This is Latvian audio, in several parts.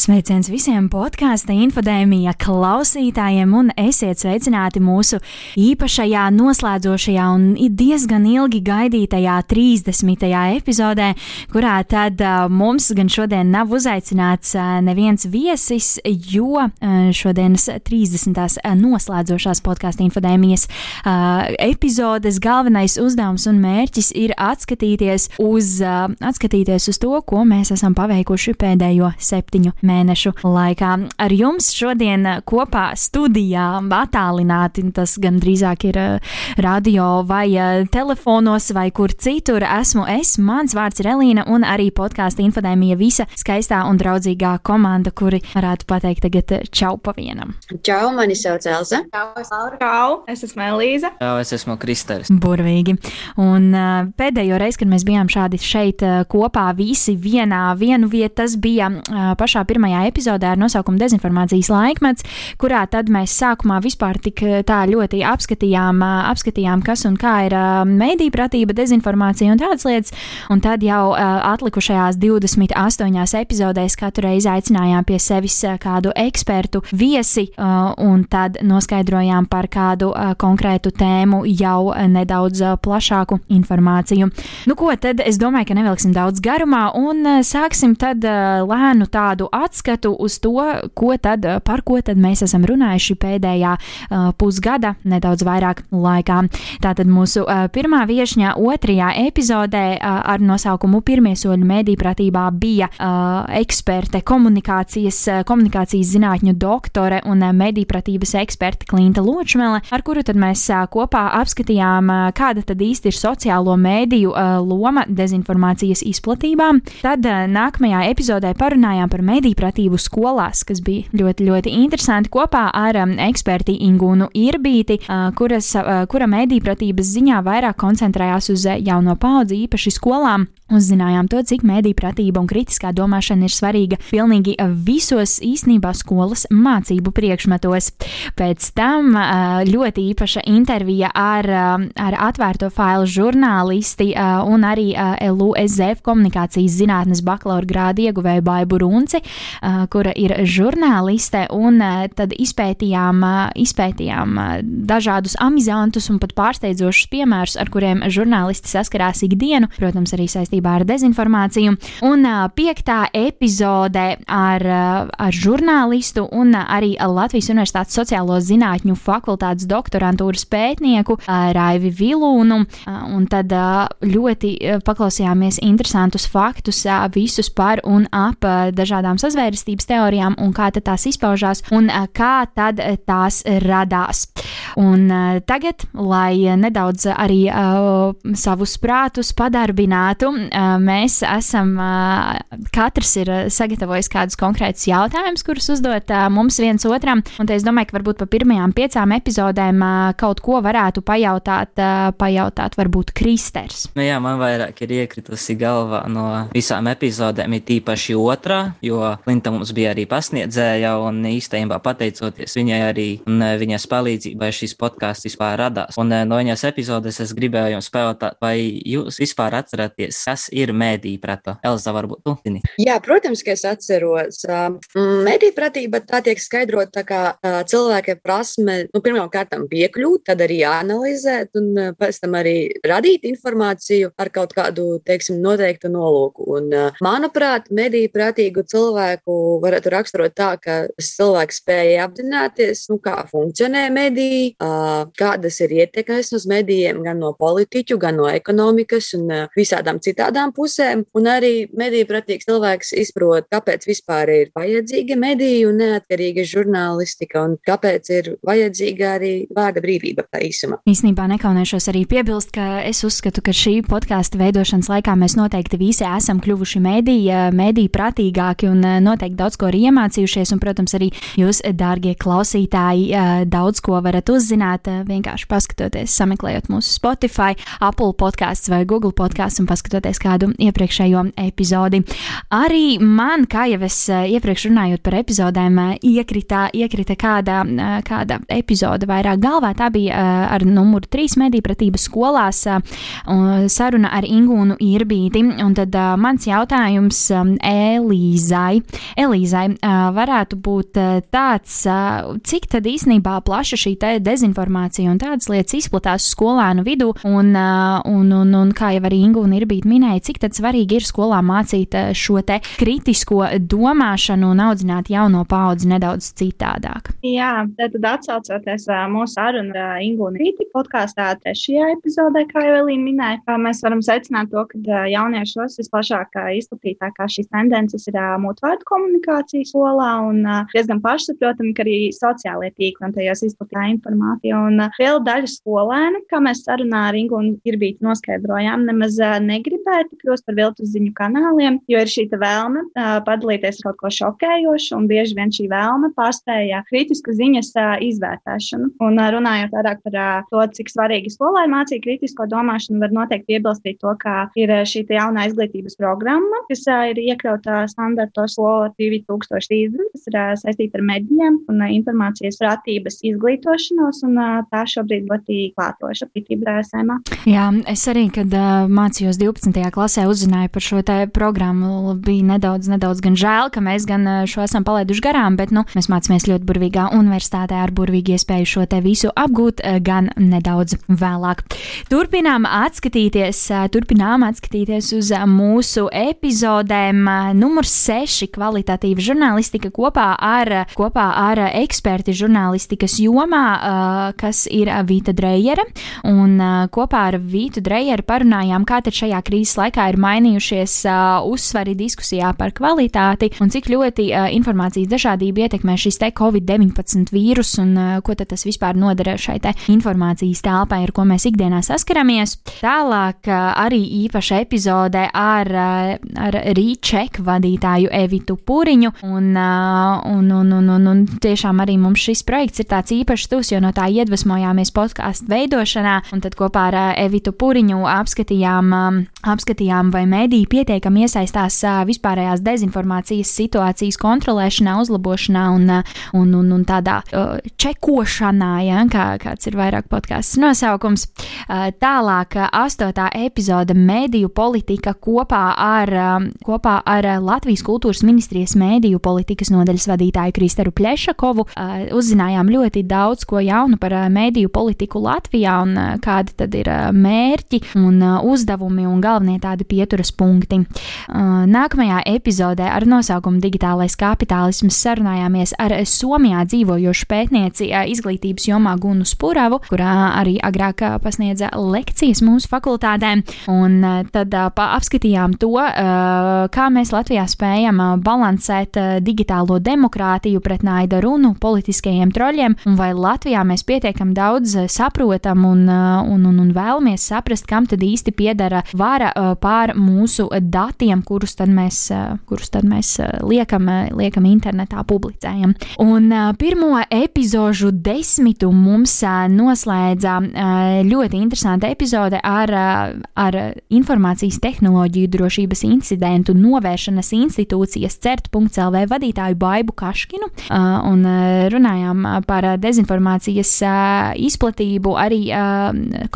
Sveiciens visiem podkāstu infodēmija klausītājiem un esiet sveicināti mūsu īpašajā, noslēdzošajā un diezgan ilgi gaidītajā 30. epizodē, kurā tad uh, mums gan šodien nav uzaicināts uh, neviens viesis, jo uh, šodienas 30. noslēdzošās podkāstu infodēmijas epizodes galvenais uzdevums un mērķis ir atskatīties uz, atskatīties uz to, ko mēs esam paveikuši pēdējo septiņu mēnešu laikā. Ar jums šodien kopā studijā attālināti, tas gan drīzāk ir uh, radio vai uh, telefonos vai kur citur, esmu es, mans vārds ir Elīna un arī podkāstu infodēmija visa skaistā un draudzīgā komanda, kuri varētu pateikt tagad čau pa vienam. Čau, mani sauc Elza. Čau, es. Čau, es esmu Elīza. Jā, es esmu Kristers. Burvīgi. Un uh, pēdējo reizi, kad mēs bijām šādi šeit uh, kopā visi vienā vienu vietu, tas bija uh, pašā pirmajā epizodē ar nosaukumu Dezinformācijas laikmets, kurā tad mēs sākumā vispār tik tā ļoti apskatījām, uh, apskatījām kas un kā ir uh, mediju pratība, dezinformācija un tādas lietas. Un tad jau atlikušajās 28 epizodēs katru reizi aicinājām pie sevis kādu ekspertu viesi, un tad noskaidrojām par kādu konkrētu tēmu jau nedaudz plašāku informāciju. Nu, ko tad es domāju, ka nevilksim daudz garumā un sāksim tad lēnu tādu atskatu uz to, ko tad, uh, par ko tad mēs esam runājuši pēdējā uh, pusgada, nedaudz vairāk laikā. Tātad mūsu uh, pirmā viesņā otrajā epizodē ar nosaukumu Pirmie soļi mediju pratībā bija eksperte, komunikācijas, komunikācijas zinātņu doktore un uh, mediju pratības eksperte Klinta Ločmele, ar kuru tad mēs kopā apskatījām, kāda tad īsti ir sociālo mēdīju loma dezinformācijas izplatībā. Tad nākamajā epizodē parunājām par mediju pratību skolās, kas bija ļoti, ļoti interesanti kopā ar um, eksperti Ingūnu Irbīti, uh, kuras, uh, kura mediju pratības ziņā vairāk koncentrējās uz jauno paudzi, īpaši skolām. Uzzinājām to, cik mēdī pratība un kritiskā domāšana ir svarīga pilnīgi visos īstenībā skolas mācību priekšmetos. Pēc tam ļoti īpaša intervija ar, ar atvērto failu žurnālisti un arī LUSF komunikācijas zinātnes bakalaura grādu ieguvēju Baibu Runci, kura ir žurnāliste, un tad izpētījām, izpētījām dažādus amizantus un pat pārsteidzošus piemērus, ar kuriem žurnālisti saskarās ikdienu, protams, arī saistībā saistībā ar dezinformāciju. Un piektā epizode ar, ar žurnālistu un arī Latvijas Universitātes sociālo zinātņu fakultātes doktorantūras pētnieku Raivi Vilūnu. Un tad ļoti paklausījāmies interesantus faktus visus par un ap dažādām sazvērestības teorijām un kā tās izpaužās un kā tad tās radās. Un tagad, lai nedaudz arī uh, savus prātus padarbinātu, mēs esam, katrs ir sagatavojis kādus konkrētus jautājumus, kurus uzdot mums viens otram. Un es domāju, ka varbūt pa pirmajām piecām epizodēm kaut ko varētu pajautāt, pajautāt varbūt Kristers. Nu jā, man vairāk ir iekritusi galvā no visām epizodēm, ir tīpaši otrā, jo Linta mums bija arī pasniedzēja, un īstenībā pateicoties viņai arī un viņas palīdzībai šis podkāsts vispār radās. Un no viņas epizodes es gribēju jums pajautāt, vai jūs vispār atceraties, kas ir mēdīja prata? Elza, varbūt tu zini? Jā, protams, ka es atceros. Mēdīja pratība tā tiek skaidrot tā kā cilvēka prasme, nu, pirmām kārtām piekļūt, tad arī analizēt un pēc tam arī radīt informāciju ar kaut kādu, teiksim, noteiktu nolūku. Un, manuprāt, mediju prātīgu cilvēku varētu raksturot tā, ka cilvēks spēja apzināties, nu, kā funkcionē mediji, kādas ir ietekmes uz medijiem gan no politiķu, gan no ekonomikas un visādām citām visādām pusēm, un arī mediju pratīgs cilvēks izprot, kāpēc vispār ir vajadzīga mediju un neatkarīga žurnālistika, un kāpēc ir vajadzīga arī vārda brīvība tā īsumā. Īsnībā nekaunēšos arī piebilst, ka es uzskatu, ka šī podkāstu veidošanas laikā mēs noteikti visi esam kļuvuši mediju, mediju pratīgāki un noteikti daudz ko arī iemācījušies, un, protams, arī jūs, dārgie klausītāji, daudz ko varat uzzināt vienkārši paskatoties, sameklējot mūsu Spotify, Apple podkāstus vai Google podkāstus un paskatoties kādu iepriekšējo epizodi. Arī man, kā jau es iepriekš runājot par epizodēm, iekrita, iekrita kāda, kāda epizode vairāk galvā. Tā bija ar numuru 3 mediju pratības skolās saruna ar Ingūnu Irbīti. Un tad mans jautājums Elīzai, Elīzai varētu būt tāds, cik tad īsnībā plaša šī dezinformācija un tādas lietas izplatās skolēnu vidū, un, un, un, un kā jau arī Ingu un Irbīt minēja, cik svarīgi ir skolā mācīt šo te kritisko domāšanu un audzināt jauno paudzi nedaudz citādāk. Jā, tad atsaucoties mūsu sarunu ar Ingu un Rīti podkāstā trešajā epizodē, kā jau Elīna minēja, mēs varam secināt to, ka jauniešos visplašāk izplatītākā šīs tendences ir mutvārdu komunikācija skolā un diezgan pašsaprotami, ka arī sociālajie tīkli un tajos izplatītā informācija. Un liela daļa skolēnu, kā mēs sarunā ar Ingu un Irbītu noskaidrojām, nemaz negribētu kļūt par viltus ziņu kanāliem, jo ir šī vēlme padalīties ar kaut ko šokējošu, un bieži vien šī vēlme pārspēja kritisku ziņas izvērtēšanu. Un runājot vairāk par to, cik svarīgi skolai mācīt kritisko domāšanu, var noteikti piebilstīt to, ka ir šī jaunā izglītības programma, kas ir iekļauta standartos LO 2030, kas ir saistīta ar medijiem un informācijas pratības izglītošanos, un tā šobrīd ļoti klātoša pietība RSM. Jā, es arī, kad uh, mācījos 12. Klasē, uzzināju par šo programmu, bija nedaudz, nedaudz gan žēl, ka mēs gan šo esam palaiduši garām, bet nu, mēs mācāmies ļoti burvīgā universitātē ar burvīgu iespēju šo te visu apgūt gan nedaudz vēlāk. Turpinām atskatīties, turpinām atskatīties uz mūsu epizodēm. Numur 6 - kvalitatīva žurnālistika kopā ar, kopā ar eksperti žurnālistikas jomā, kas ir Vīta Dreijere. Un kopā ar Vītu Drejeru parunājām, kā tad šajā krīzes laikā ir mainījušies uzsvari diskusijā par kvalitāti un cik ļoti informācijas dažādība ietekmē šis te Covid-19 vīrus un ko tad tas vispār nodara šai te informācijas telpai, ar ko mēs ikdienā saskaramies. Tālāk arī īpaša epizode ar, ar Rīčeku vadītāju Evitu Puriņu. Un, un, un, un, un, un tiešām arī mums šis projekts ir tāds īpašs tūs, jo no tā iedvesmojāmies podkāstu veidošanā. Un tad kopā ar Evitu Puriņu apskatījām, apskatījām vai mēdī pietiekami iesaistās vispārējās dezinformācijas situācijas kontrolēšanā, uzlabošanā un, un, un, un tādā čekošanā, ja, kā, kāds ir vairāk podkāstu nosaukums. Tālāk, astotā epizode - mediju politika kopā ar, kopā ar Latvijas kultūras ministrijas mēdīju politikas nodaļas vadītāju Kristeru Plešakovu. Uzzinājām ļoti daudz ko jaunu par mēdīju politiku Latvijā un kādi tad ir mērķi un uzdevumi un galvenie tādi pieturas punkti. Nākamajā epizodē ar nosaukumu Digitālais kapitālisms sarunājāmies ar Somijā dzīvojošu pētnieci izglītības jomā Gunu Spuravu, kurā arī agrāk pasniedza lekcijas mūsu fakultātē. Un tad apskatījām to, kā mēs Latvijā spējam balansēt digitālo demokrātiju pret naida runu politiskajiem troļļiem, un vai Latvijā mēs pietiekam daudz saprotam un, un, un, un vēlamies saprast, kam tad īsti piedara vara pār mūsu datiem, kurus tad mēs, kurus tad mēs liekam, liekam internetā, publicējam. Un pirmo epizožu desmitu mums noslēdza ļoti interesanta epizode ar, ar informācijas tehnoloģiju drošības incidentu novēršanas institūcijas CERT.CLV vadītāju Baibu Kaškinu un runājām par dezinformācijas izplatību arī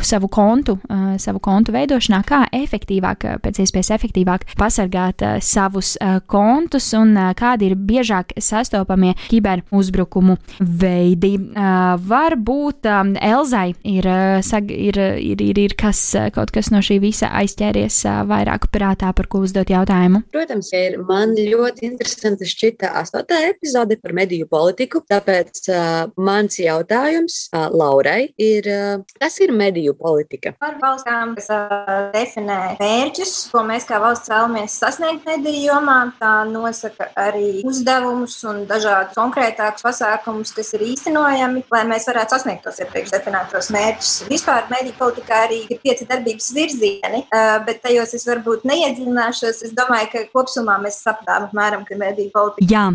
savu kontu, savu kontu veidošanā, kā efektīvāk, pēc iespējas efektīvāk pasargāt savus kontus un kādi ir biežāk sastopamie kiberuzbrukumu veidi. Varbūt Elzai ir, ir, ir, ir, ir kas, kaut kas no šī visa aizķēries vairāk prātā, par ko uzdot jautājumu? Protams, ir. Man ļoti interesanti šķita astotā epizode par mediju politiku, tāpēc uh, mans jautājums uh, Laurai ir, uh, kas ir mediju politika? Par valstām, kas uh, definē mērķus, ko mēs kā valsts vēlamies sasniegt mediju jomā. Tā nosaka arī uzdevumus un dažādus konkrētākus pasākumus, kas ir īstenojami, lai mēs varētu sasniegt tos iepriekš definētos mērķus. Vispār mediju politikā arī ir pieci darbības virzieni, bet tajos es varbūt neiedziļināšos. Es domāju, ka kopumā mēs sapratām apmēram, ka mediju politika. Jā,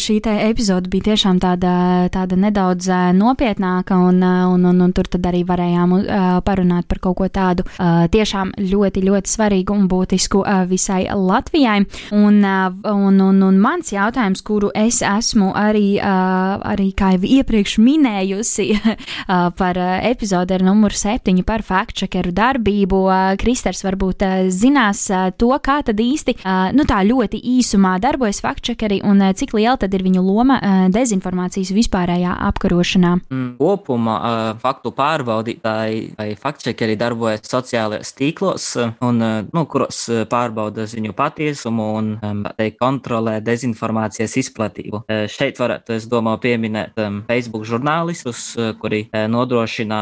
šī epizode bija tiešām tāda, tāda nedaudz nopietnāka, un, un, un, un tur arī varējām parunāt par kaut ko tādu tiešām ļoti, ļoti svarīgu un būtisku visai Latvijai. Un, un, un, un mans jautājums, kuru es esmu arī, arī kā jau iepriekš minējusi par epizodi ar numuru septiņu par faktčekeru darbību, Kristers varbūt zinās to, kā tad īsti, nu tā ļoti īsumā darbojas faktčekeri un cik liela tad ir viņu loma dezinformācijas vispārējā apkarošanā. Mm, kopumā faktu pārbaudītāji vai faktčekeri darbojas sociālajos tīklos, un, nu, kuros pārbauda ziņu patiesumu un teikt, kontrolē dezinformācijas izplatību. Šeit varētu, es domāju, pieminēt Facebook žurnālistus, kuri nodrošina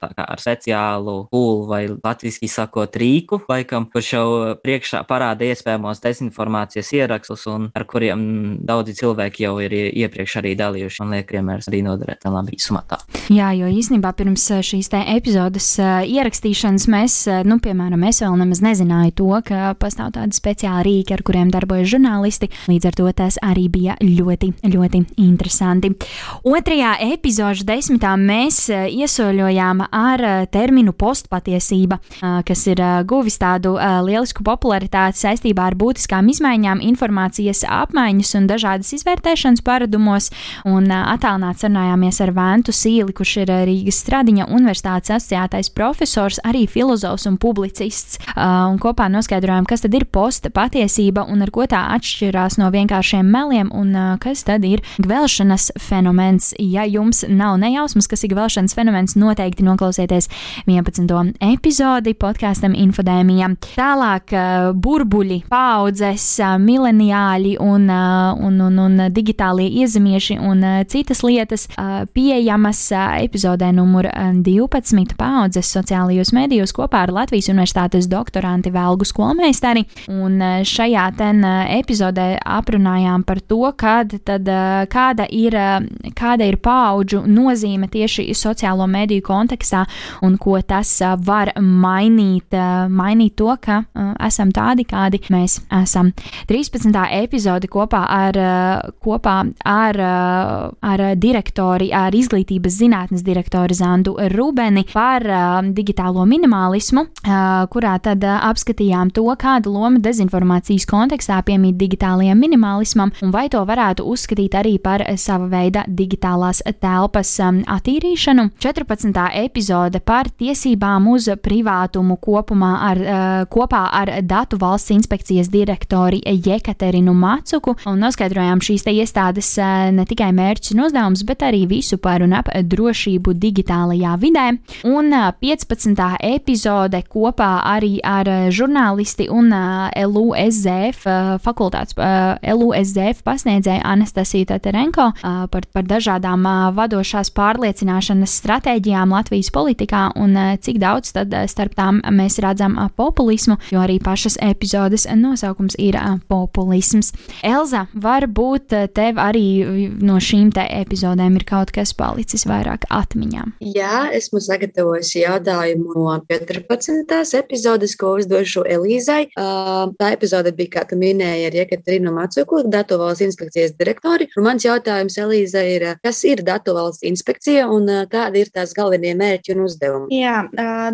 kā, ar speciālu pūlu vai latviešu sakot rīku, laikam, kurš jau priekšā parāda iespējamos dezinformācijas ierakstus, un ar kuriem daudzi cilvēki jau ir iepriekš arī dalījuši. Man liekas, piemērs arī noderēt labi īsumā tā. Jā, jo īstenībā pirms šīs te epizodes ierakstīšanas mēs, nu, piemēram, es vēl nemaz nezināju to, ka pastāv tādi speciāli rīki, ar kuriem darbojas žurnālisti. Līdz ar to tas arī bija ļoti, ļoti interesanti. Otrajā epizodžu desmitā mēs iesoļojām ar terminu postpatiesība, kas ir guvis tādu lielisku popularitāti saistībā ar būtiskām izmaiņām, informācijas apmaiņas un dažādas izvērtēšanas paradumos. Un attālināti sarunājāmies ar Ventu Sīli, kurš ir Rīgas Stradiņa Universitātes asociētais profesors, arī filozofs un publicists. Un kopā noskaidrojām, kas tad ir postpatiesība un ar ko tā atšķirās no vienkāršiem meliem un kas tad ir gvelšanas fenomens. Ja jums nav nejausmas, kas ir gvelšanas fenomens, noteikti noklausieties 11. epizodi podkāstam Infodēmija. Tālāk burbuļi, paudzes, mileniāļi un, un, un, un digitālie iezemieši un citas lietas pieejamas epizodē numur 12 paudzes sociālajos medijos kopā ar Latvijas Universitātes doktoranti Velgu skolmeistari. Un šajā ten epizodē aprunājām par to, kad, tad, kāda, ir, kāda ir paudžu nozīme tieši sociālo mediju kontekstā un ko tas var mainīt, mainīt to, ka esam tādi, kādi mēs esam. 13. epizode kopā ar, kopā ar, ar direktori, ar izglītības zinātnes direktori Zandu Rubeni par digitālo minimalismu, kurā tad apskatījām to, kāda loma dezinformācijas kontekstā piemīt digitālajiem minimalismam un vai to varētu uzskatīt arī par sava veida digitālās telpas attīrīšanu. 14. epizode par tiesībām uz privātumu kopumā ar, kopā ar Datu valsts inspekcijas direktori Jekaterinu Macuku un noskaidrojām šīs iestādes ne tikai mērķus un uzdevumus, bet arī visu par un ap drošību digitālajā vidē. Un 15. epizode kopā arī ar žurnālisti un LUSZF fakultātes LUSZF pasniedzēju Anastasiju Taterenko par, par dažādām vadošās pārliecināšanas stratēģijām Latvijas politikā un cik daudz tad starp tām mēs redzam populismu, jo arī pašas epizodes nosaukums ir populisms. Elza, varbūt tev arī no šīm te epizodēm ir kaut kas palicis vairāk atmiņā. Jā, esmu sagatavojusi jautājumu no 14. epizodes, ko uzdošu Elīzai. Tā epizode bija, kā tu minēji, ar Jekaterinu Macuku, Datu valsts inspekcijas direktori. Un mans jautājums Elīzai ir, kas ir Datu valsts inspekcija un kādi ir tās galvenie mērķi un uzdevumi? Jā,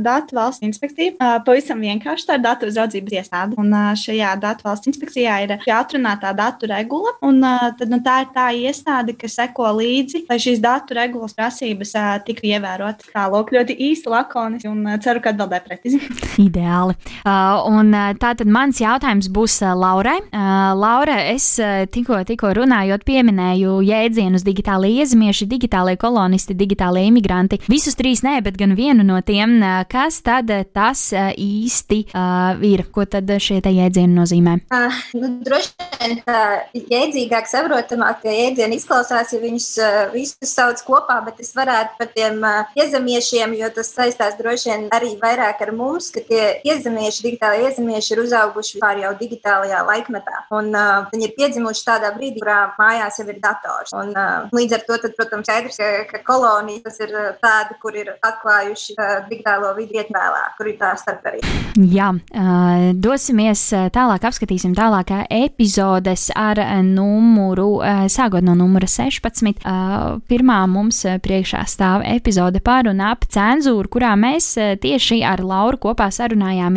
Datu valsts inspekcija pavisam vienkārši tā ir datu uzraudzības iestāde. Un šajā Datu valsts inspekcijā ir atrunātā datu regula. Un, tad, nu, tā ir tā iestāde, kas seko līdzi, lai šīs datu regulas prasības tiktu ievērotas. Tā lūk, ļoti īsti lakoniski un ceru, ka atbildē precīzi. Ideāli. Uh, un tā tad mans jautājums būs Laurai. Uh, Laura, es tikko, tikko runājot, pieminēju jēdzienus digitālai iezemieši, digitālai kolonisti, digitālai imigranti. Visus trīs nē, bet gan vienu no tiem. Kas tad tas īsti uh, ir? Ko tad šie jēdzieni nozīmē? Uh, nu, droši vien tā jēdzīgāk, saprotamāk tie jēdzieni izklausās, ja viņus uh, visus sauc kopā, bet es varētu par tiem uh, iezemiešiem, jo tas saistās droši vien arī vairāk ar mums, ka tie iezemieši, digitāli iezemieši ir uzauguši pār jau digitālajā laikmetā. Un, uh, viņi ir piedzimuši tādā brīdī, kurā mājās jau ir dators. Un, uh, līdz ar to, tad, protams, skaidrs, ka, ka kolonija tas ir tādi, kur ir atklājuši uh, digitālo vidi ietvēlā, kur ir tā starpība. Jā, uh, dosimies tālāk, apskatīsim tālāk epizodes ar numuru, uh, sākot no numura 16. Uh, pirmā mums priekšā stāv epizode par un ap cenzūru, kurā mēs tieši ar Lauru kopā sarunājāmies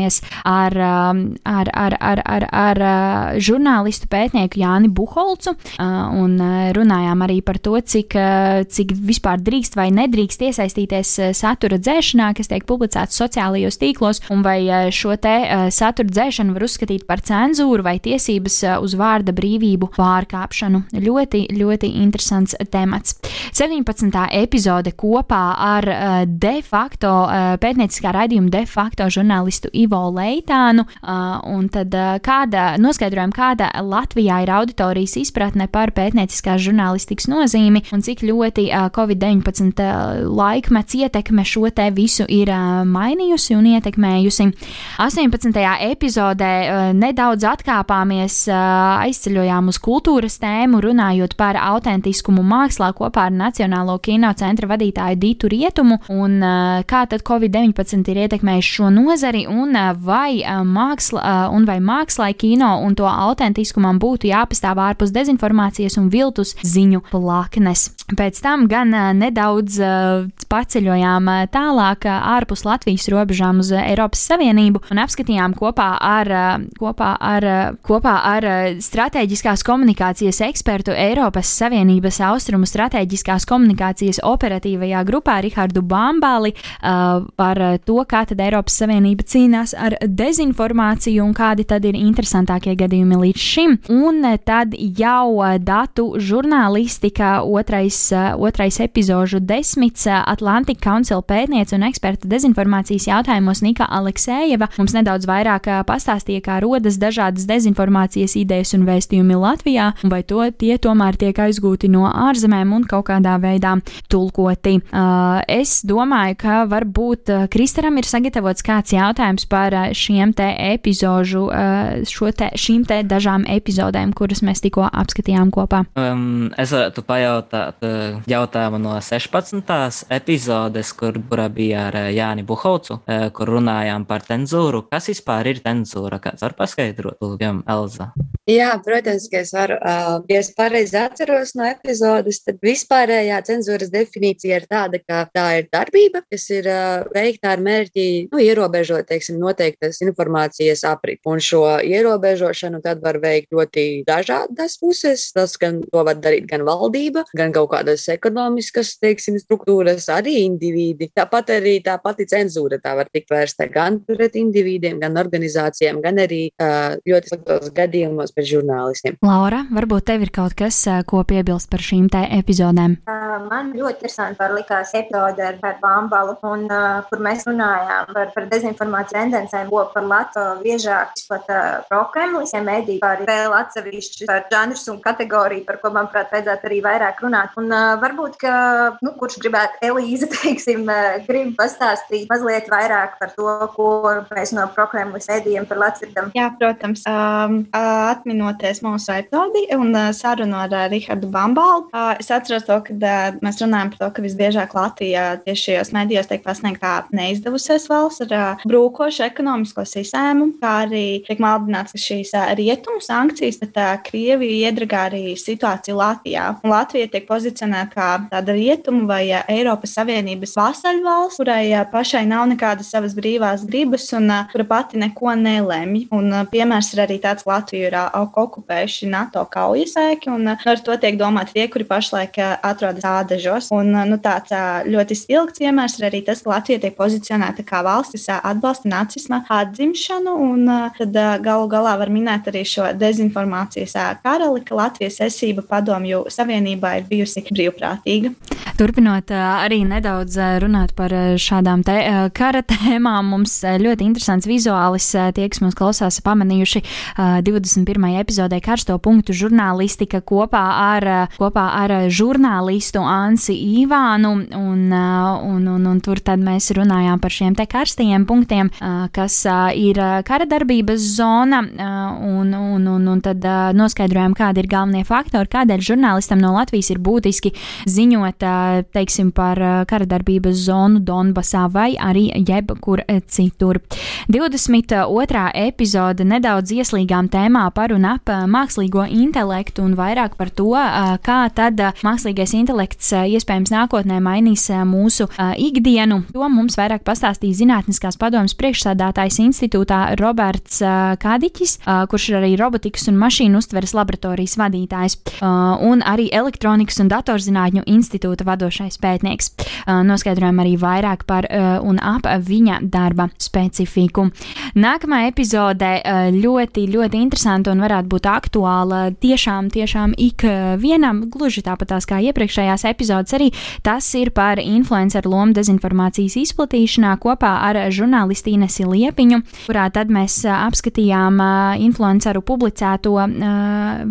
ar, ar, ar, ar, ar, ar žurnālistu pētnieku Jāni Buholcu un runājām arī par to, cik, cik vispār drīkst vai nedrīkst iesaistīties satura dzēšanā, kas tiek publicēts sociālajos tīklos, un vai šo te satura dzēšanu var uzskatīt par cenzūru vai tiesības uz vārda brīvību pārkāpšanu. Ļoti, ļoti interesants temats. 17. epizode kopā ar de facto pētnieciskā raidījuma de facto žurnālistu Ivo Leitānu, un tad kāda, noskaidrojam, kāda Latvijā ir auditorijas izpratne par pētnieciskās žurnālistikas nozīmi un cik ļoti Covid-19 laikmets ietekme šo te visu ir mainījusi un ietekmējusi. 18. epizodē nedaudz atkāpāmies, aizceļojām uz kultūras tēmu, runājot par autentiskumu mākslā kopā ar Nacionālo kino centra vadītāju Dītu Rietumu un kā tad Covid-19 ir ietekmējis šo nozari un vai māksla un vai mākslai kino un to autentiskumam būtu jāpastāv ārpus dezinformācijas un viltus ziņu plaknes. Pēc tam gan nedaudz paceļojām tālāk ārpus Latvijas robežām uz Eiropas Savienību un apskatījām kopā ar, kopā ar, kopā ar strateģiskās komunikācijas ekspertu Eiropas Savienības austrumu strateģiskās komunikācijas operatīvajā grupā Rihardu Bambāli par to, kā tad Eiropas Savienība cīnās ar dezinformāciju un kādi tad ir interesantākie gadījumi līdz šim. Un tad jau datu žurnālistika otrais, otrais epizožu desmits Atlantic Council pētniece un eksperta dezinformācijas jautājumos Nika Aleksējeva mums nedaudz vairāk pastāstīja, kā rodas dažādas dezinformācijas idejas un vēstījumi Latvijā, un vai to tie tomēr tiek aizgūti no ārzemēm un kaut kādā veidā tulkoti. Uh, es domāju, ka varbūt Kristaram ir sagatavots kāds jautājums par šiem te epizožu, šo te, šīm te dažām epizodēm, kuras mēs tikko apskatījām kopā. Um, es varētu pajautāt uh, jautājumu no 16. epizodes, kur bija ar Jāni Buhaucu, uh, kur runājām par cenzūru. Kas vispār ir cenzūra? Kāds var paskaidrot, Lūgam, Elza? Jā, protams, ka es varu, ja es pareizi atceros no epizodes, tad vispārējā cenzūras definīcija ir tāda, ka tā ir darbība, kas ir veikta ar mērķi nu, ierobežot, teiksim, noteiktas informācijas apriti. Un šo ierobežošanu tad var veikt ļoti dažādas puses. Tas gan to var darīt gan valdība, gan kaut kādas ekonomiskas, teiksim, struktūras, arī indivīdi. Tāpat arī tā pati cenzūra tā var tikt vērsta gan pret individiem, gan organizācijām, gan arī ļoti sliktos gadījumos pret žurnālistiem. Laura, varbūt tev ir kaut kas, ko piebilst par šīm te epizodēm? Man ļoti interesanti likās epizode ar, ar Bambalu, un, kur mēs runājām par, par dezinformāciju tendencēm, ko par Latviju biežāk izplata prokremlisiem mēdī, kā arī vēl atsevišķi par žanrus un kategoriju, par ko, manuprāt, vajadzētu arī vairāk runāt. Un uh, varbūt, ka, nu, kurš gribētu Elīze, teiksim, uh, grib pastāstīt mazliet vairāk par to, ko mēs no prokremlis mēdījiem par Latviju. Jā, protams. Um, atminoties mūsu epizodi un uh, sarunu ar uh, Rihardu Bambalu, uh, es atceros to, ka uh, mēs runājam par to, ka visbiežāk Latvijā tieši šajos medijos tiek pasniegta kā neizdevusies valsts ar uh, brūkošu ekonomisko sistēmu, kā arī tiek maldināts, ka šīs rietumu sankcijas, bet uh, Krievija iedragā arī situāciju Latvijā. Un Latvija tiek pozicionēta kā tāda rietumu vai Eiropas Savienības vasaļvalsts, kurai pašai nav nekādas savas brīvās gribas un kura pati neko nelemj. Un, piemērs ir arī tāds, ka Latviju ir okupējuši NATO kaujasēki, un ar to tiek domāti tie, kuri pašlaik atrodas ādažos. Un, nu, tāds ļoti spilgts piemērs ir arī tas, ka Latvija tiek pozicionēta kā valsts, kas atbalsta nacisma atzimšanu, un uh, tad uh, galu galā var minēt arī šo dezinformācijas uh, karali, ka Latvijas esība padomju savienībā ir bijusi brīvprātīga. Turpinot arī nedaudz runāt par šādām te kara tēmām, mums ļoti interesants vizuālis. Tie, kas mūs klausās, pamanījuši 21. epizodē karsto punktu žurnālistika kopā ar, kopā ar žurnālistu Ansi Īvānu, un, un, un, un tur tad mēs runājām par šiem te karstajiem punktiem, kas ir kara darbības zona, un, un, un, un tad noskaidrojām, kādi ir galvenie faktori, kādēļ žurnālistam no Latvijas ir būtiski ziņot teiksim, par kara darbības zonu Donbasā vai arī jebkur citur. 22. epizode nedaudz ieslīgām tēmā par un ap mākslīgo intelektu un vairāk par to, kā tad mākslīgais intelekts iespējams nākotnē mainīs mūsu ikdienu. To mums vairāk pastāstīja Zinātniskās padomas priekšsādātājs institūtā Roberts Kādiķis, kurš ir arī robotikas un mašīnu uztveres laboratorijas vadītājs, un arī elektronikas un datorzinātņu institūta vadošais pētnieks. Noskaidrojam arī vairāk par un ap viņa darba specifiku. Nākamā epizode ļoti, ļoti interesanta un varētu būt aktuāla tiešām, tiešām ikvienam, gluži tāpatās kā iepriekšējās epizodes arī. Tas ir par influenceru lomu dezinformācijas izplatīšanā kopā ar žurnālisti Inesi Liepiņu, kurā tad mēs apskatījām influenceru publicēto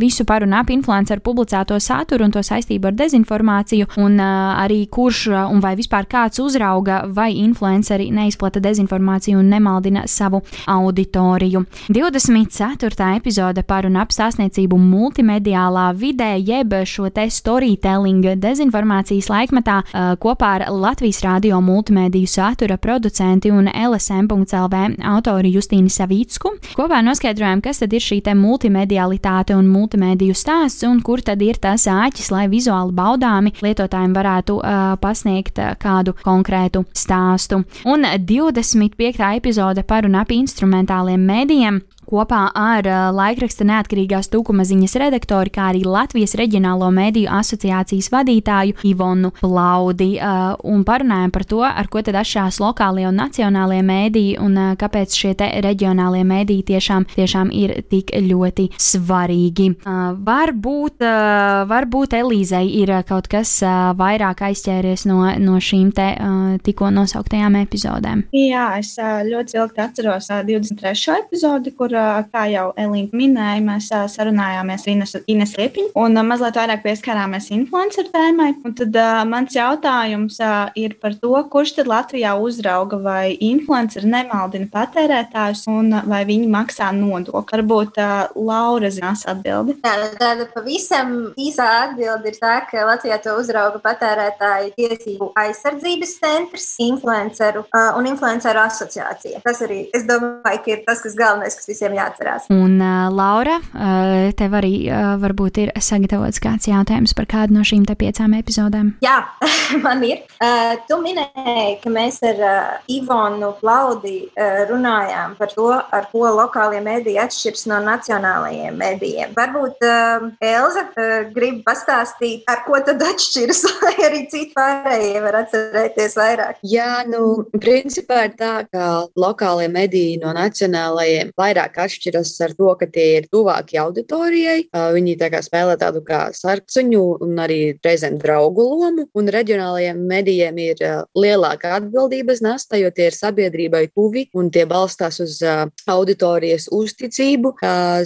visu par un ap influenceru publicēto saturu un to saistību ar dezinformāciju. Un arī kurš un vai vispār kāds uzrauga, vai influenceri neizplata dezinformāciju un nemaldina savu auditoriju. 24. epizode par un ap stāstniecību multimediālā vidē, jeb šo te storytelling dezinformācijas laikmetā kopā ar Latvijas radio multimediju satura producenti un LSM.CLV autori Justīnu Savicku. Kopā noskaidrojām, kas tad ir šī te multimedialitāte un multimediju stāsts un kur tad ir tas āķis, lai vizuāli baudāmi lietotājiem varētu uh, pasniegt uh, kādu konkrētu stāstu. Un 25. epizode par un ap instrumentāliem mēdījiem kopā ar uh, laikraksta neatkarīgās tūkuma ziņas redaktori, kā arī Latvijas reģionālo mediju asociācijas vadītāju Ivonu Plaudi. Uh, un parunājam par to, ar ko tad atšķirās lokālie un nacionālie mediji un uh, kāpēc šie reģionālie mediji tiešām, tiešām ir tik ļoti svarīgi. Varbūt, varbūt Elīzei ir kaut kas vairāk aizķēries no, no šīm te tikko nosauktajām epizodēm. Jā, es ļoti ilgi atceros 23. epizodi, kur kā jau Elīna minēja, mēs sarunājāmies ar Ines, Liepiņu un mazliet vairāk pieskārāmies influenceru tēmai. Un tad mans jautājums ir par to, kurš tad Latvijā uzrauga vai influenceri nemaldina patērētājus un vai viņi maksā nodokli. Varbūt Laura zinās atbildi. Jā, tāda pavisam īsā atbilde ir tā, ka Latvijā to uzrauga patērētāju tiesību aizsardzības centrs, influenceru uh, un influenceru asociācija. Tas arī, es domāju, ka ir tas, kas galvenais, kas visiem jāatcerās. Un, uh, Laura, uh, tev arī uh, varbūt ir sagatavots kāds jautājums par kādu no šīm piecām epizodēm? Jā, man ir. Uh, tu minēji, ka mēs ar uh, Ivonu Plaudi uh, runājām par to, ar ko lokālie mēdīji atšķiras no nacionālajiem mēdījiem. Varbūt uh, Elza uh, grib pastāstīt, ar ko tad atšķiras, lai arī citi pārējie var atcerēties vairāk. Jā, nu, principā ir tā, ka lokālie mediji no nacionālajiem vairāk atšķiras ar to, ka tie ir tuvāki auditorijai. Viņi tā kā spēlē tādu kā sarksuņu un arī reizēm draugu lomu, un reģionālajiem medijiem ir lielāka atbildības nasta, jo tie ir sabiedrībai tuvi un tie balstās uz auditorijas uzticību.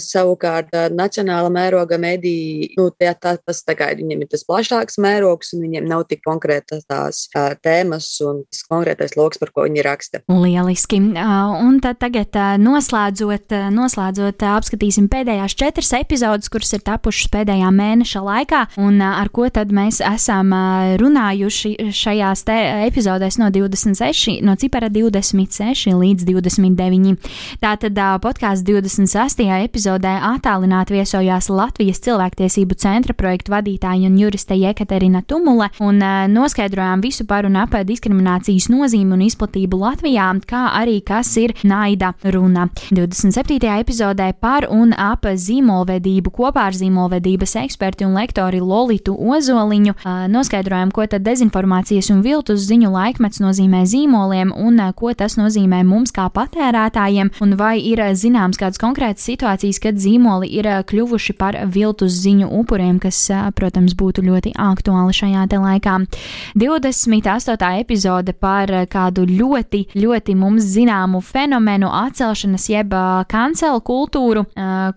Savukārt nacionāla mēroga mediji, nu, tā, tā, tas tā kā viņiem ir tas plašāks mērogs, un viņiem nav tik konkrētas tās tēmas un tas konkrētais lokus, par ko viņi raksta. Lieliski. Un tad tagad noslēdzot noslēdzot, noslēdzot apskatīsim pēdējās četras epizodes, kuras ir tapušas pēdējā mēneša laikā, un ar ko tad mēs esam runājuši šajās epizodēs no 26, no cipara 26 līdz 29. Tātad podkāsts 26. epizodē attālināti viesojās Latvijas cilvēktiesību centra projektu vadītāja un juriste Jekaterina Tumule, un noskaidrojām visu par un ap diskriminācijas nozīmi un izplatību Latvijā, kā arī kas ir naida runa. 27. Septītajā epizodē par un ap zīmolvedību kopā ar zīmolvedības eksperti un lektori Lolitu Ozoliņu noskaidrojam, ko tad dezinformācijas un viltus ziņu laikmets nozīmē zīmoliem un ko tas nozīmē mums kā patērētājiem, un vai ir zināms kādas konkrētas situācijas, kad zīmoli ir kļuvuši par viltus ziņu upuriem, kas, protams, būtu ļoti aktuāli šajā te laikā. 28. epizode par kādu ļoti, ļoti mums zināmu fenomenu atcelšanas jeb kancelu kultūru,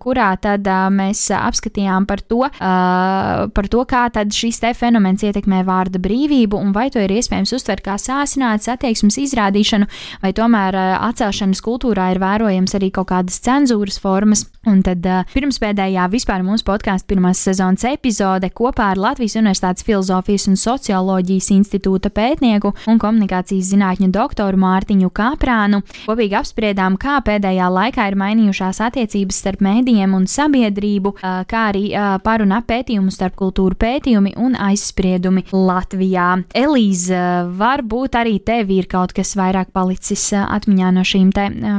kurā tad mēs apskatījām par to, par to, kā tad šis te fenomens ietekmē vārda brīvību un vai to ir iespējams uztvert kā sāsināts attieksmes izrādīšanu, vai tomēr atcelšanas kultūrā ir vērojams arī kaut kādas cenzūras formas. Un tad pirmspēdējā vispār mūsu podkāstu pirmās sezonas epizode kopā ar Latvijas Universitātes Filozofijas un Socioloģijas institūta pētnieku un komunikācijas zinātņu doktoru Mārtiņu Kāprānu kopīgi apspriedām, kā pēdējā laikā ir mainījušās attiecības starp mēdījiem un sabiedrību, kā arī par un ap pētījumu starp kultūru pētījumi un aizspriedumi Latvijā. Elīze, varbūt arī tev ir kaut kas vairāk palicis atmiņā no šīm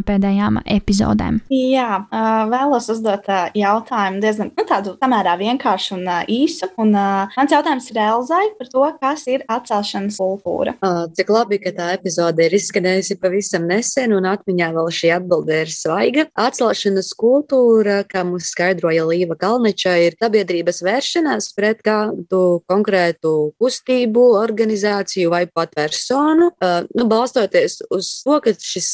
pēdējām epizodēm. Jā, vēlos uzdot jautājumu diezgan nu, tādu samērā vienkāršu un īsu. Un, mans jautājums ir Elzai par to, kas ir atcelšanas kultūra. Cik labi, ka tā epizode ir izskanējusi pavisam nesen, un atmiņā vēl šī atbilde ir svaiga. Atcelšanas kultūra, kā mums skaidroja Līva Kalniča, ir sabiedrības vēršanās pret kādu konkrētu kustību, organizāciju vai pat personu. Nu, balstoties uz to, ka šis,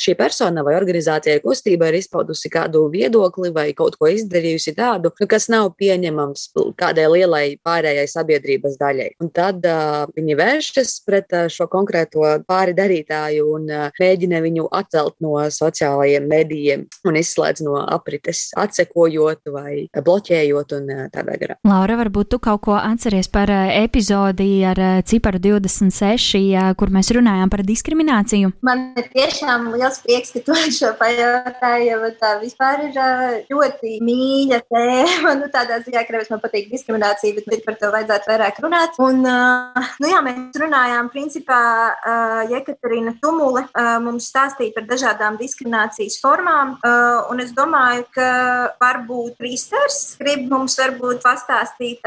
šī persona vai organizācija kustība ir izpaudusi kādu viedokli vai kaut ko izdarījusi tādu, nu, kas nav pieņemams kādai lielai pārējai sabiedrības daļai. Un tad uh, viņi vēršas pret uh, šo konkrēto pāri darītāju un uh, mēģina viņu atcelt no sociālajiem medijiem un izslēdz no aprites, atsekojot vai bloķējot un tādā garā. Laura, varbūt tu kaut ko atceries par epizodi ar ciparu 26, uh, kur mēs runājām par diskrimināciju? Man ir tiešām liels prieks, ka tu šo pajautāji, jo tā vispār ir ļoti mīļa tēma. Nu, tādā ziņā, ka man patīk diskriminācija, bet par to vajadzētu vairāk runāt. Un, nu, jā, mēs runājām, principā, Jekaterina Tumule mums stāstīja par dažādām diskriminācijas formām. Un es domāju, ka varbūt Kristers grib mums varbūt pastāstīt,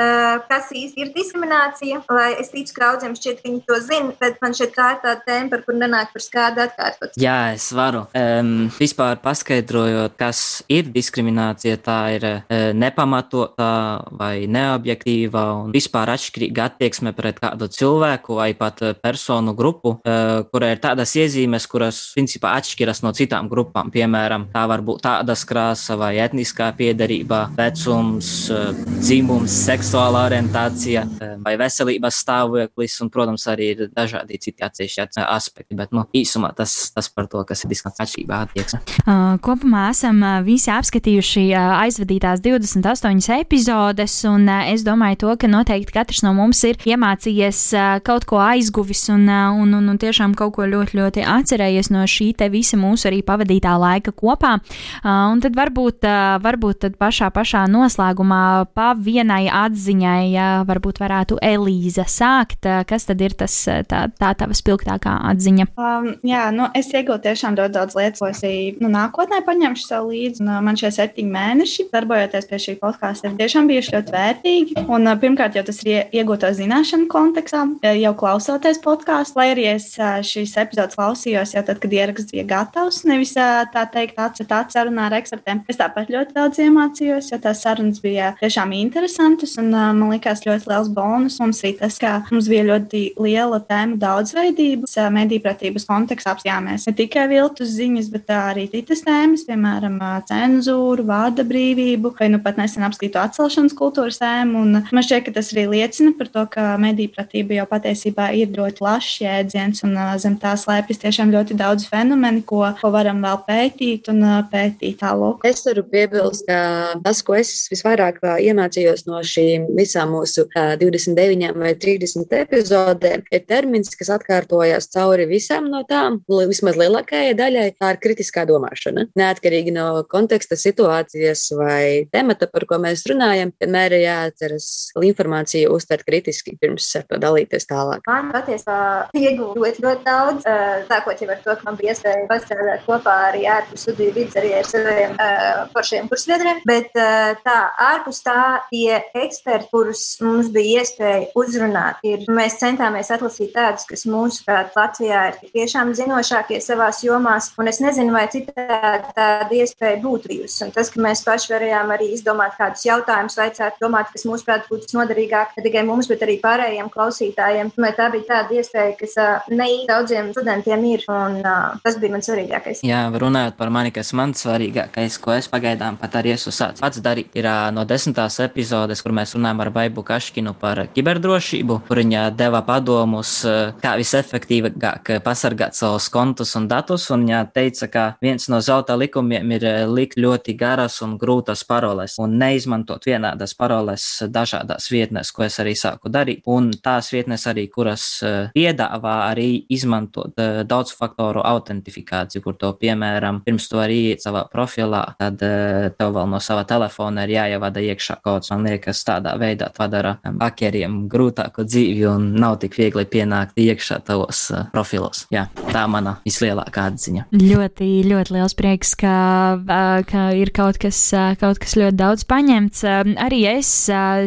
kas īsti ir diskriminācija. Lai es ticu, ka daudziem šķiet, ka viņi to zina, bet man šeit ir tā tēma, par kur nenāk par skādu atkārtot. Jā, es varu. Um, vispār paskaidrojot, kas ir diskriminācija, tā ir uh, nepamatota vai neobjektīva un vispār atšķirīga attieksme pret kādu cilvēku vai pat personu grupu, uh, kurai ir tādas iezīmes, kuras principā atšķiras no citām grupām. Piemēram, tā var būt tādas krāsa vai etniskā piedarība, vecums, uh, dzimums, seksuālā orientācija uh, vai veselības stāvoklis, un, protams, arī ir dažādi citi atsevišķi aspekti. Bet, nu, īsumā tas, tas par to, kas ir diskriminācija atšķirība attieksme. Kopumā esam visi apskatījuši aizvadītās 28 epizodes, un es domāju, to, ka noteikti katrs no mums ir iemācījies kaut ko aizguvis un, un, un, un tiešām kaut ko ļoti, ļoti atcerējies no šī te visa mūsu arī pavadītā laika kopā. Un tad varbūt, varbūt tad pašā, pašā noslēgumā pa vienai atziņai varbūt varētu Elīza sākt. Kas tad ir tas tā, tā tava spilgtākā atziņa? Um, jā, nu, es iegūstu tiešām ļoti daudz lietas, ko es nu, nākotnē paņemšu sev līdzi. Un, man šie septiņi mēneši, darbojoties pie šī podkāsta, ir tiešām bijuši ļoti vērtīgi. Un, pirmkārt, jau tas ir iegūto zināšanu kontekstā, jau klausoties podkāstu, lai arī es šīs epizodes klausījos jau tad, kad ieraksts bija gatavs. Nevis tā teikt, atcerēt sarunā ar ekspertiem. Es tāpat ļoti daudz iemācījos, jo tās sarunas bija tiešām interesantas. Un man liekas, ļoti liels bonus mums arī tas, ka mums bija ļoti liela tēma daudzveidības, medīpratības kontekstā apjāmies ne tikai viltus ziņas, bet arī citas tēmas, piemēram, cenzūru, vārda brīvību, vai nu pat nesen apskatītu atcelšanas kultūras tēmu. Un man šķiet, ka tas arī liecina par to, ka medīpratība jau patiesībā ir ļoti plašs jēdziens, un zem tā slēpjas tiešām ļoti daudz fenomenu, ko, ko varam vēl pētīt un pētīt tālāk. Es varu piebilst, ka tas, ko es visvairāk iemācījos no šīm visām mūsu 29 vai 30 epizodēm, ir termins, kas atkārtojas cauri visām no tām, vismaz lielākajai daļai, tā ir kritiskā domāšana. Neatkarīgi no konteksta, situācijas vai temata, par ko mēs runājam, vienmēr ir jāatceras informāciju uztvert kritiski pirms ar to dalīties tālāk. Man patiesībā iegūst ļoti, ļoti daudz, sākot jau ar to, ka man bija iespēja pastrādāt kopā arī ārpus studiju bija vidus arī ar saviem uh, foršiem kursviedriem. Bet uh, tā, ārpus tā, tie eksperti, kurus mums bija iespēja uzrunāt, ir, mēs centāmies atlasīt tādus, kas mūsuprāt Latvijā ir tiešām zinošākie savās jomās, un es nezinu, vai citādi tāda iespēja būtu bijusi. Un tas, ka mēs paši varējām arī izdomāt kādus jautājumus, vaicāt, domāt, kas mūsuprāt būtu noderīgāk ne tikai mums, bet arī pārējiem klausītājiem. Tā bija tāda iespēja, kas uh, ne daudziem studentiem ir, un uh, tas bija mans svarīgākais. Jā, runājot par mani, kas man svarīgākais, ko es pagaidām pat arī esmu sācis pats darīt, ir no desmitās epizodes, kur mēs runājam ar Baibu Kaškinu par kiberdrošību, kur viņa deva padomus, kā visefektīvāk pasargāt savus kontus un datus, un viņa teica, ka viens no zelta likumiem ir likt ļoti garas un grūtas paroles un neizmantot vienādas paroles dažādās vietnēs, ko es arī sāku darīt, un tās vietnes arī, kuras piedāvā arī izmantot daudz faktoru autentifikāciju, kur to, piemēram, pirms to arī iet savā profilā, tad uh, tev vēl no sava telefona ir jāievada iekšā kods. Man liekas, tādā veidā padara hakeriem grūtāku dzīvi un nav tik viegli pienākt iekšā tavos uh, profilos. Jā, tā mana vislielākā atziņa. Ļoti, ļoti liels prieks, ka, uh, ka ir kaut kas, kaut kas ļoti daudz paņemts. Arī es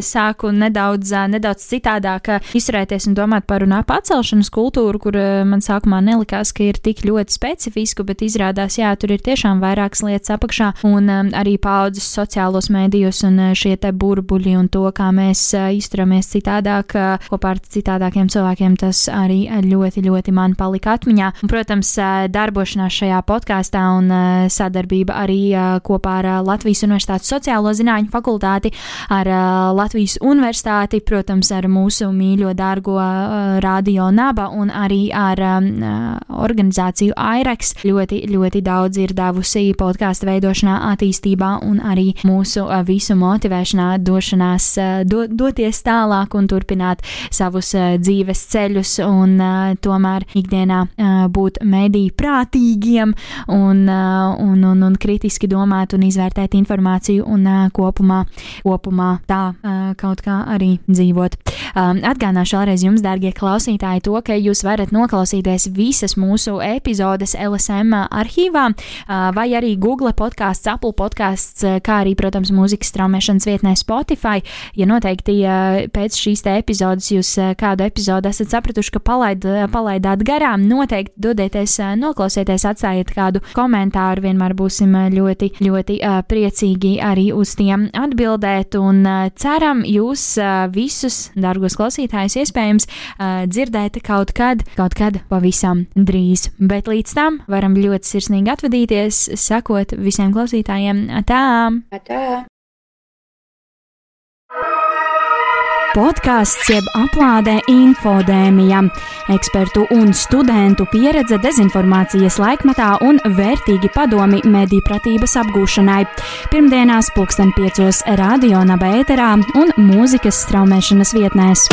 sāku nedaudz, nedaudz citādāk izturēties un domāt par un ap atcelšanas kultūru, kur man sākumā nelikās, ka ir tik ļoti specifisku, bet izrādās, jā, tur ir tiešām vairākas lietas apakšā, un um, arī paudzes sociālos mēdījos un uh, šie te burbuļi un to, kā mēs uh, izturamies citādāk uh, kopā ar citādākiem cilvēkiem, tas arī ļoti, ļoti man palika atmiņā. Un, protams, darbošanās šajā podkāstā un sadarbība arī kopā ar Latvijas Universitātes sociālo zinātņu fakultāti, ar Latvijas Universitāti, protams, ar mūsu mīļo, dārgo radio naba un arī ar um, organizāciju AIREX ļoti, ļoti daudz ir devusi podkāstu veidošanā, attīstībā un arī mūsu visu motivēšanā, došanās, do, doties tālāk un turpināt savus dzīves ceļus un tomēr ikdienā būt mediju prātīgiem un, un, un, un kritiski domāt un izvērtēt informāciju un kopumā, kopumā tā kaut kā arī dzīvot. Atgādināšu vēlreiz jums, dārgie klausītāji, to, ka jūs varat noklausīties visas mūsu epizodes LSM arhīvā, vai arī Google podkāsts, Apple podkāsts, kā arī, protams, mūzikas straumēšanas vietnē Spotify. Ja noteikti pēc šīs te epizodes jūs kādu epizodu esat sapratuši, ka palaid, palaidāt garām, noteikti dodieties, noklausieties, atstājiet kādu komentāru. Vienmēr būsim ļoti, ļoti priecīgi arī uz tiem atbildēt un ceram jūs visus, dārgos klausītājus, iespējams dzirdēt kaut kad, kaut kad pavisam drīz. Bet līdz tam varam ļoti sirsnīgi atvadīties, sakot visiem klausītājiem tā! tā. Podkāsts jeb aplādē infodēmija, ekspertu un studentu pieredze dezinformācijas laikmetā un vērtīgi padomi mediju pratības apgūšanai. Pirmdienās pulksten piecos radio naba ēterā un mūzikas straumēšanas vietnēs.